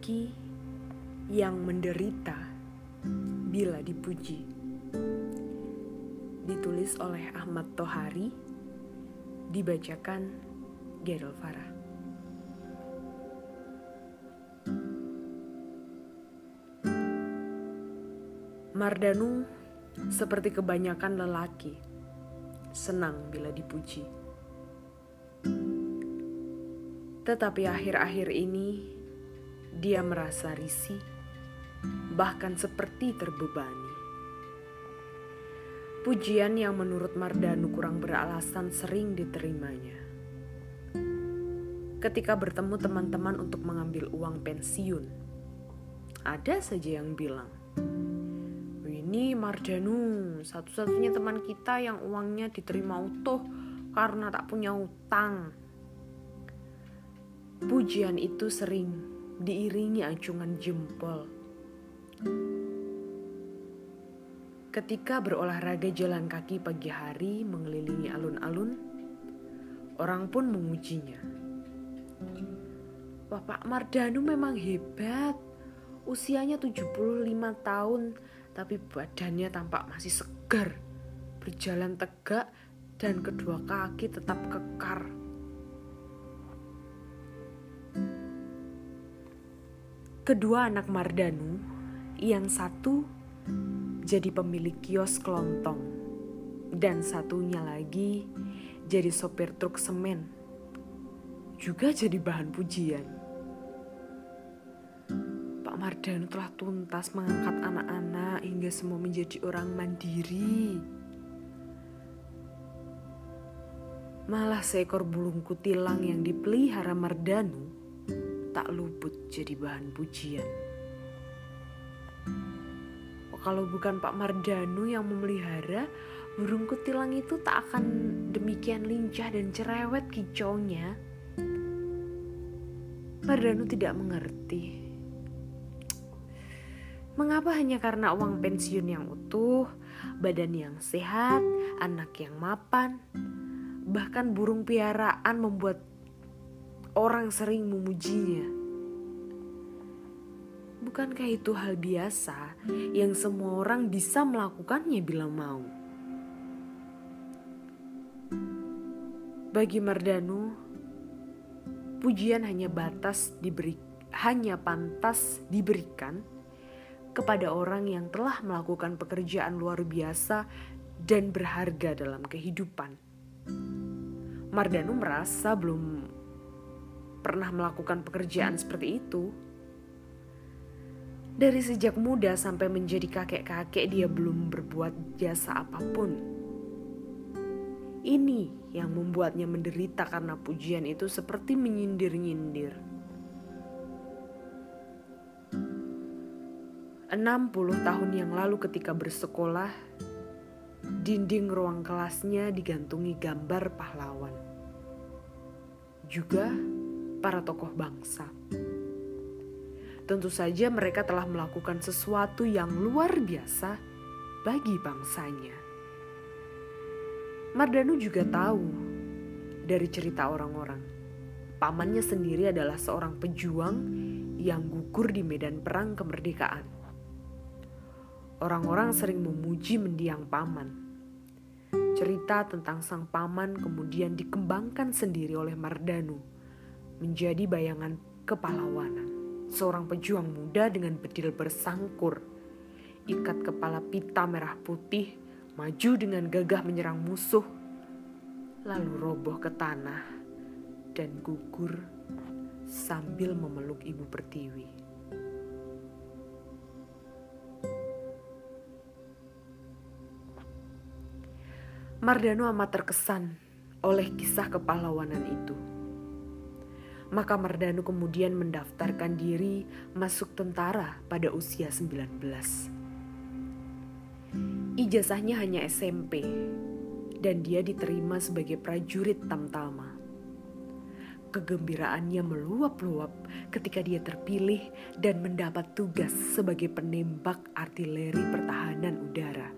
lelaki yang menderita bila dipuji. Ditulis oleh Ahmad Tohari, dibacakan Gerald Farah. Mardanu seperti kebanyakan lelaki, senang bila dipuji. Tetapi akhir-akhir ini dia merasa risih, bahkan seperti terbebani. Pujian yang menurut Mardanu kurang beralasan sering diterimanya. Ketika bertemu teman-teman untuk mengambil uang pensiun, ada saja yang bilang, ini Mardanu, satu-satunya teman kita yang uangnya diterima utuh karena tak punya utang. Pujian itu sering diiringi acungan jempol. Ketika berolahraga jalan kaki pagi hari mengelilingi alun-alun, orang pun memujinya. Bapak Mardanu memang hebat. Usianya 75 tahun, tapi badannya tampak masih segar. Berjalan tegak dan kedua kaki tetap kekar. Kedua anak Mardanu, yang satu jadi pemilik kios kelontong, dan satunya lagi jadi sopir truk semen, juga jadi bahan pujian. Pak Mardanu telah tuntas mengangkat anak-anak hingga semua menjadi orang mandiri. Malah seekor burung kutilang yang dipelihara Mardanu tak luput jadi bahan pujian. Kalau bukan Pak Mardanu yang memelihara, burung kutilang itu tak akan demikian lincah dan cerewet kicaunya. Mardanu tidak mengerti. Mengapa hanya karena uang pensiun yang utuh, badan yang sehat, anak yang mapan, bahkan burung piaraan membuat orang sering memujinya. Bukankah itu hal biasa yang semua orang bisa melakukannya bila mau? Bagi Mardanu, pujian hanya batas diberi hanya pantas diberikan kepada orang yang telah melakukan pekerjaan luar biasa dan berharga dalam kehidupan. Mardanu merasa belum pernah melakukan pekerjaan seperti itu. Dari sejak muda sampai menjadi kakek-kakek, dia belum berbuat jasa apa pun. Ini yang membuatnya menderita karena pujian itu seperti menyindir-nyindir. 60 tahun yang lalu ketika bersekolah, dinding ruang kelasnya digantungi gambar pahlawan. Juga para tokoh bangsa. Tentu saja mereka telah melakukan sesuatu yang luar biasa bagi bangsanya. Mardanu juga tahu dari cerita orang-orang. Pamannya sendiri adalah seorang pejuang yang gugur di medan perang kemerdekaan. Orang-orang sering memuji mendiang paman. Cerita tentang sang paman kemudian dikembangkan sendiri oleh Mardanu menjadi bayangan kepahlawanan. Seorang pejuang muda dengan bedil bersangkur, ikat kepala pita merah putih, maju dengan gagah menyerang musuh, lalu roboh ke tanah dan gugur sambil memeluk ibu pertiwi. Mardano amat terkesan oleh kisah kepahlawanan itu. Maka Mardanu kemudian mendaftarkan diri masuk tentara pada usia 19. Ijazahnya hanya SMP dan dia diterima sebagai prajurit tamtama. Kegembiraannya meluap-luap ketika dia terpilih dan mendapat tugas sebagai penembak artileri pertahanan udara.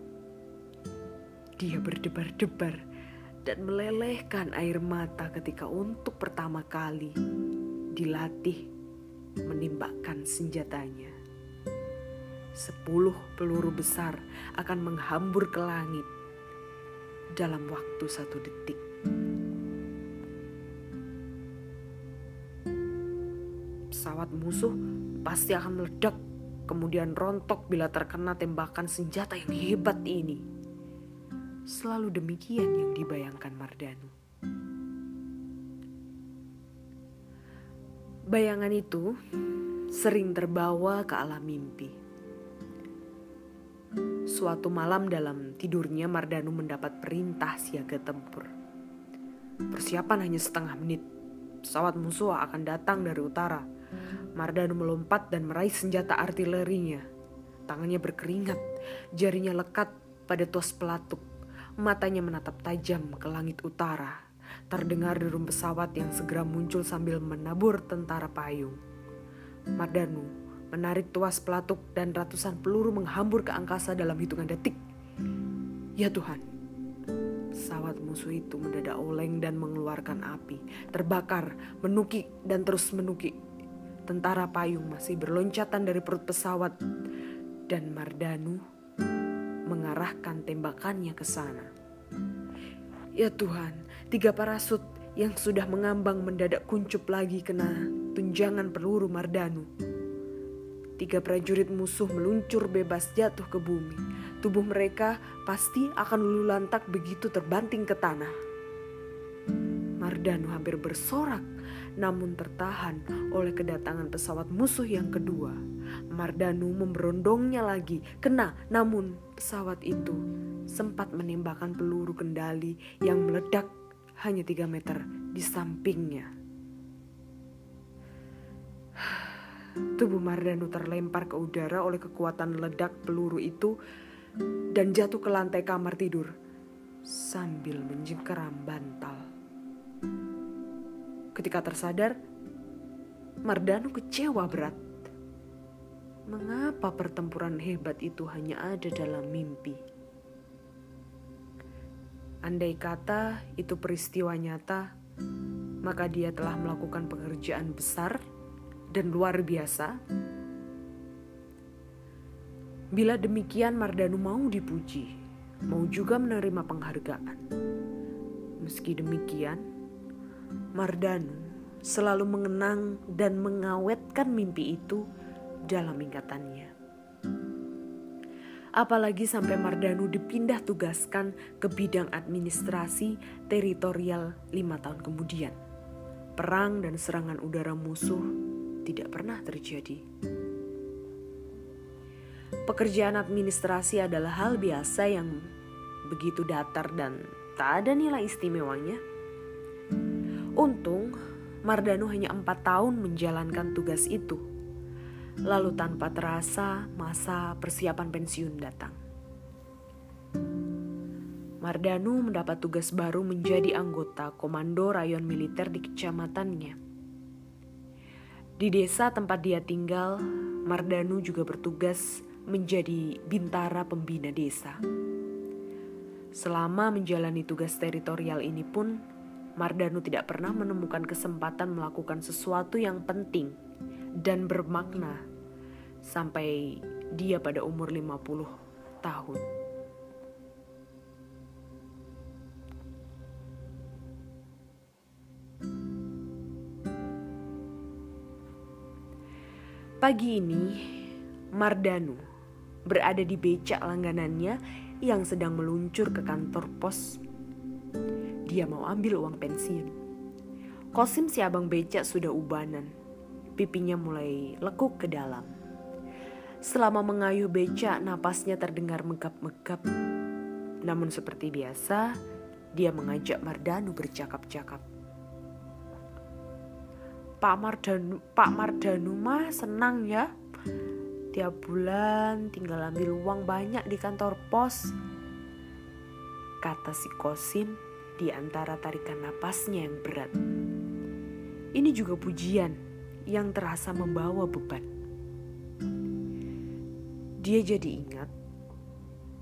Dia berdebar-debar dan melelehkan air mata ketika untuk pertama kali dilatih menembakkan senjatanya. Sepuluh peluru besar akan menghambur ke langit dalam waktu satu detik. Pesawat musuh pasti akan meledak, kemudian rontok bila terkena tembakan senjata yang hebat ini. Selalu demikian yang dibayangkan Mardanu. Bayangan itu sering terbawa ke alam mimpi. Suatu malam dalam tidurnya Mardanu mendapat perintah siaga tempur. Persiapan hanya setengah menit. Pesawat musuh akan datang dari utara. Mardanu melompat dan meraih senjata artilerinya. Tangannya berkeringat, jarinya lekat pada tuas pelatuk. Matanya menatap tajam ke langit utara. Terdengar derum pesawat yang segera muncul sambil menabur tentara payung. Mardanu menarik tuas pelatuk dan ratusan peluru menghambur ke angkasa dalam hitungan detik. Ya Tuhan, pesawat musuh itu mendadak oleng dan mengeluarkan api, terbakar, menukik dan terus menukik. Tentara payung masih berloncatan dari perut pesawat dan Mardanu mengarahkan tembakannya ke sana. Ya Tuhan, tiga parasut yang sudah mengambang mendadak kuncup lagi kena tunjangan peluru Mardanu. Tiga prajurit musuh meluncur bebas jatuh ke bumi. Tubuh mereka pasti akan lulu lantak begitu terbanting ke tanah. Mardanu hampir bersorak, namun tertahan oleh kedatangan pesawat musuh yang kedua. Mardanu memberondongnya lagi, kena, namun pesawat itu sempat menembakkan peluru kendali yang meledak hanya tiga meter di sampingnya. Tubuh Mardanu terlempar ke udara oleh kekuatan ledak peluru itu dan jatuh ke lantai kamar tidur sambil menjengkeram bantal. Ketika tersadar, Mardanu kecewa berat. Mengapa pertempuran hebat itu hanya ada dalam mimpi? Andai kata itu peristiwa nyata, maka dia telah melakukan pekerjaan besar dan luar biasa. Bila demikian Mardanu mau dipuji, mau juga menerima penghargaan. Meski demikian, Mardanu selalu mengenang dan mengawetkan mimpi itu dalam ingatannya. Apalagi sampai Mardanu dipindah tugaskan ke bidang administrasi teritorial lima tahun kemudian. Perang dan serangan udara musuh tidak pernah terjadi. Pekerjaan administrasi adalah hal biasa yang begitu datar dan tak ada nilai istimewanya. Untung, Mardanu hanya empat tahun menjalankan tugas itu. Lalu tanpa terasa, masa persiapan pensiun datang. Mardanu mendapat tugas baru menjadi anggota komando rayon militer di kecamatannya. Di desa tempat dia tinggal, Mardanu juga bertugas menjadi bintara pembina desa. Selama menjalani tugas teritorial ini pun, Mardanu tidak pernah menemukan kesempatan melakukan sesuatu yang penting dan bermakna sampai dia pada umur 50 tahun. Pagi ini, Mardanu berada di becak langganannya yang sedang meluncur ke kantor pos. Dia mau ambil uang pensiun. Kosim si abang becak sudah ubanan. Pipinya mulai lekuk ke dalam. Selama mengayuh becak, napasnya terdengar megap-megap. Namun seperti biasa, dia mengajak Mardanu bercakap-cakap. Pak Mardanu Pak Mardanu mah senang ya tiap bulan tinggal ambil uang banyak di kantor pos kata si Kosim di antara tarikan napasnya yang berat ini juga pujian yang terasa membawa beban dia jadi ingat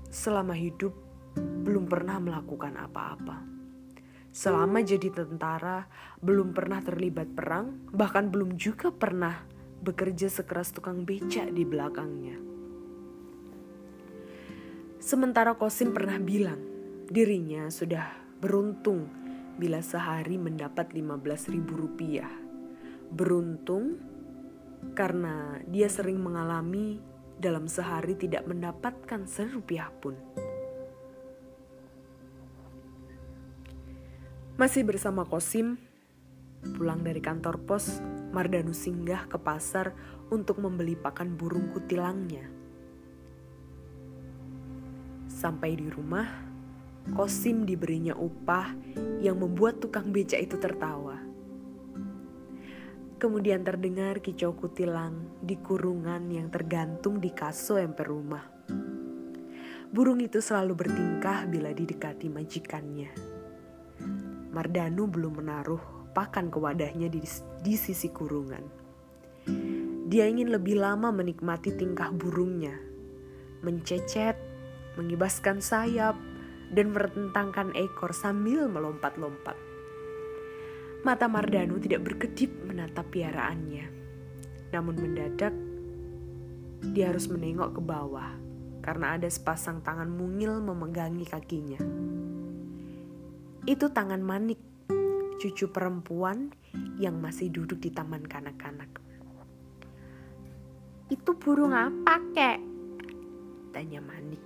selama hidup belum pernah melakukan apa-apa Selama jadi tentara, belum pernah terlibat perang, bahkan belum juga pernah bekerja sekeras tukang becak di belakangnya. Sementara Kosim pernah bilang dirinya sudah beruntung bila sehari mendapat 15 ribu rupiah. Beruntung karena dia sering mengalami dalam sehari tidak mendapatkan serupiah pun. Masih bersama Kosim, pulang dari kantor pos, Mardanu singgah ke pasar untuk membeli pakan burung kutilangnya. Sampai di rumah, Kosim diberinya upah yang membuat tukang beca itu tertawa. Kemudian terdengar kicau kutilang di kurungan yang tergantung di kaso emper rumah. Burung itu selalu bertingkah bila didekati majikannya. Mardanu belum menaruh pakan ke wadahnya di, di sisi kurungan. Dia ingin lebih lama menikmati tingkah burungnya, mencecet, mengibaskan sayap, dan merentangkan ekor sambil melompat-lompat. Mata Mardanu tidak berkedip menatap piaraannya. Namun mendadak, dia harus menengok ke bawah karena ada sepasang tangan mungil memegangi kakinya. Itu tangan Manik, cucu perempuan yang masih duduk di taman kanak-kanak. Itu burung apa, kek? Tanya Manik.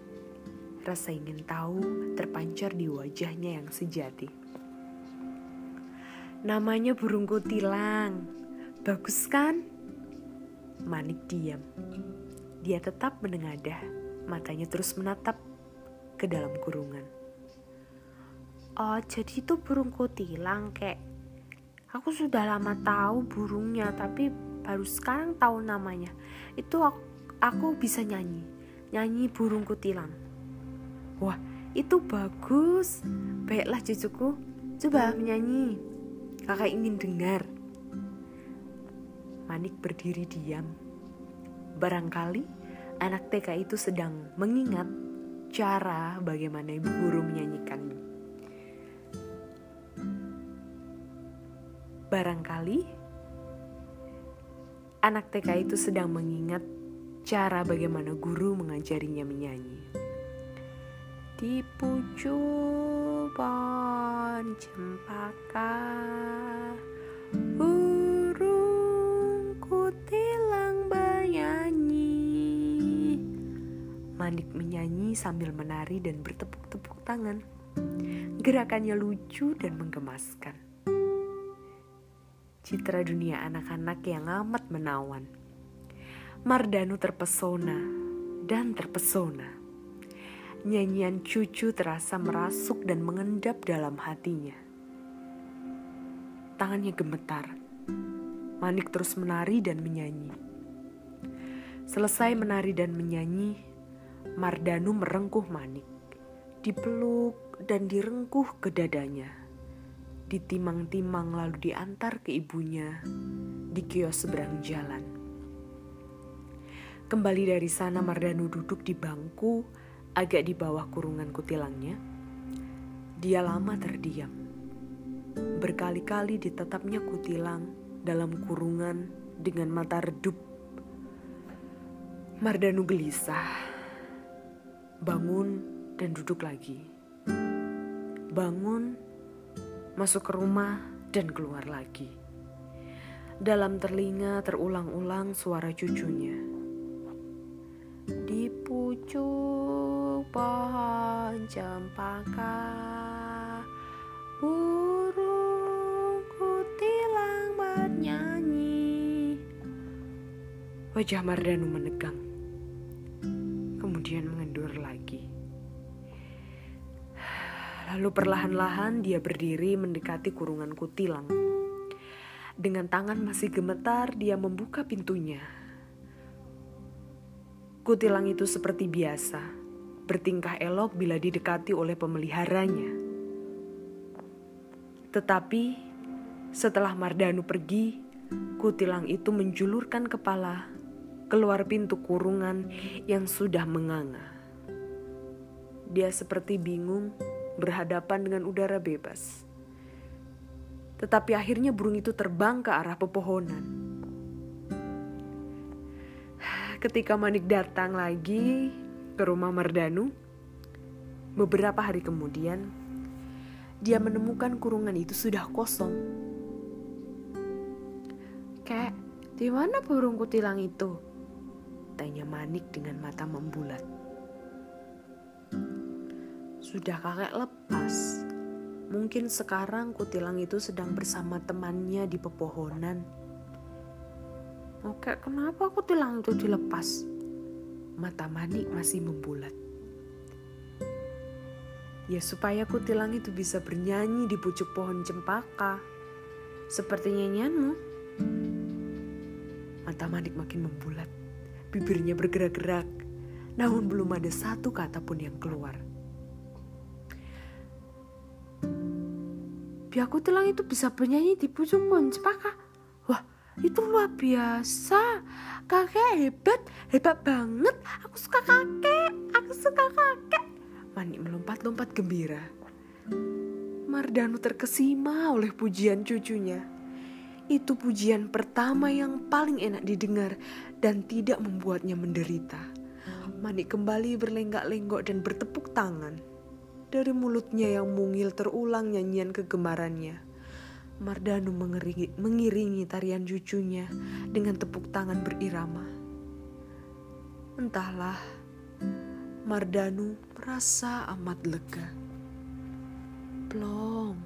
Rasa ingin tahu terpancar di wajahnya yang sejati. Namanya burung kutilang. Bagus kan? Manik diam. Dia tetap menengadah, matanya terus menatap ke dalam kurungan. Oh, jadi itu burung kutilang kek. Aku sudah lama tahu burungnya, tapi baru sekarang tahu namanya. Itu aku, aku bisa nyanyi, nyanyi burung kutilang. Wah, itu bagus. Baiklah cucuku, coba menyanyi. Kakak ingin dengar. Manik berdiri diam. Barangkali anak TK itu sedang mengingat cara bagaimana ibu guru menyanyikannya. Barangkali anak TK itu sedang mengingat cara bagaimana guru mengajarinya menyanyi. Di pucuk pohon cempaka burung kutilang bernyanyi. Manik menyanyi sambil menari dan bertepuk-tepuk tangan. Gerakannya lucu dan menggemaskan citra dunia anak-anak yang amat menawan. Mardanu terpesona dan terpesona. Nyanyian cucu terasa merasuk dan mengendap dalam hatinya. Tangannya gemetar. Manik terus menari dan menyanyi. Selesai menari dan menyanyi, Mardanu merengkuh Manik, dipeluk dan direngkuh ke dadanya ditimang-timang lalu diantar ke ibunya di kios seberang jalan. Kembali dari sana Mardanu duduk di bangku agak di bawah kurungan kutilangnya. Dia lama terdiam. Berkali-kali ditetapnya kutilang dalam kurungan dengan mata redup. Mardanu gelisah. Bangun dan duduk lagi. Bangun masuk ke rumah, dan keluar lagi. Dalam telinga terulang-ulang suara cucunya. Di pucuk pohon cempaka, burung kutilang bernyanyi. Wajah Mardanu menegang, kemudian mengendur lagi. Lalu perlahan-lahan dia berdiri mendekati kurungan kutilang. Dengan tangan masih gemetar, dia membuka pintunya. Kutilang itu seperti biasa, bertingkah elok bila didekati oleh pemeliharanya. Tetapi setelah Mardanu pergi, kutilang itu menjulurkan kepala keluar pintu kurungan yang sudah menganga. Dia seperti bingung berhadapan dengan udara bebas. Tetapi akhirnya burung itu terbang ke arah pepohonan. Ketika Manik datang lagi ke rumah Mardanu, beberapa hari kemudian dia menemukan kurungan itu sudah kosong. Kek, di mana burung kutilang itu? Tanya Manik dengan mata membulat. Sudah kakek lepas. Mungkin sekarang kutilang itu sedang bersama temannya di pepohonan. Oke, kenapa kutilang itu dilepas? Mata Manik masih membulat. Ya supaya kutilang itu bisa bernyanyi di pucuk pohon cempaka. Seperti nyanyianmu. Mata Manik makin membulat. Bibirnya bergerak-gerak. Namun belum ada satu kata pun yang keluar. Biaku telang itu bisa bernyanyi di pucuk pohon cempaka. Itu luar biasa. Kakek hebat, hebat banget. Aku suka kakek, aku suka kakek. Manik melompat-lompat gembira. Mardanu terkesima oleh pujian cucunya. Itu pujian pertama yang paling enak didengar dan tidak membuatnya menderita. Manik kembali berlenggak-lenggok dan bertepuk tangan. Dari mulutnya yang mungil terulang nyanyian kegemarannya. Mardanu mengiringi, mengiringi tarian cucunya dengan tepuk tangan berirama. Entahlah, Mardanu merasa amat lega. Plong,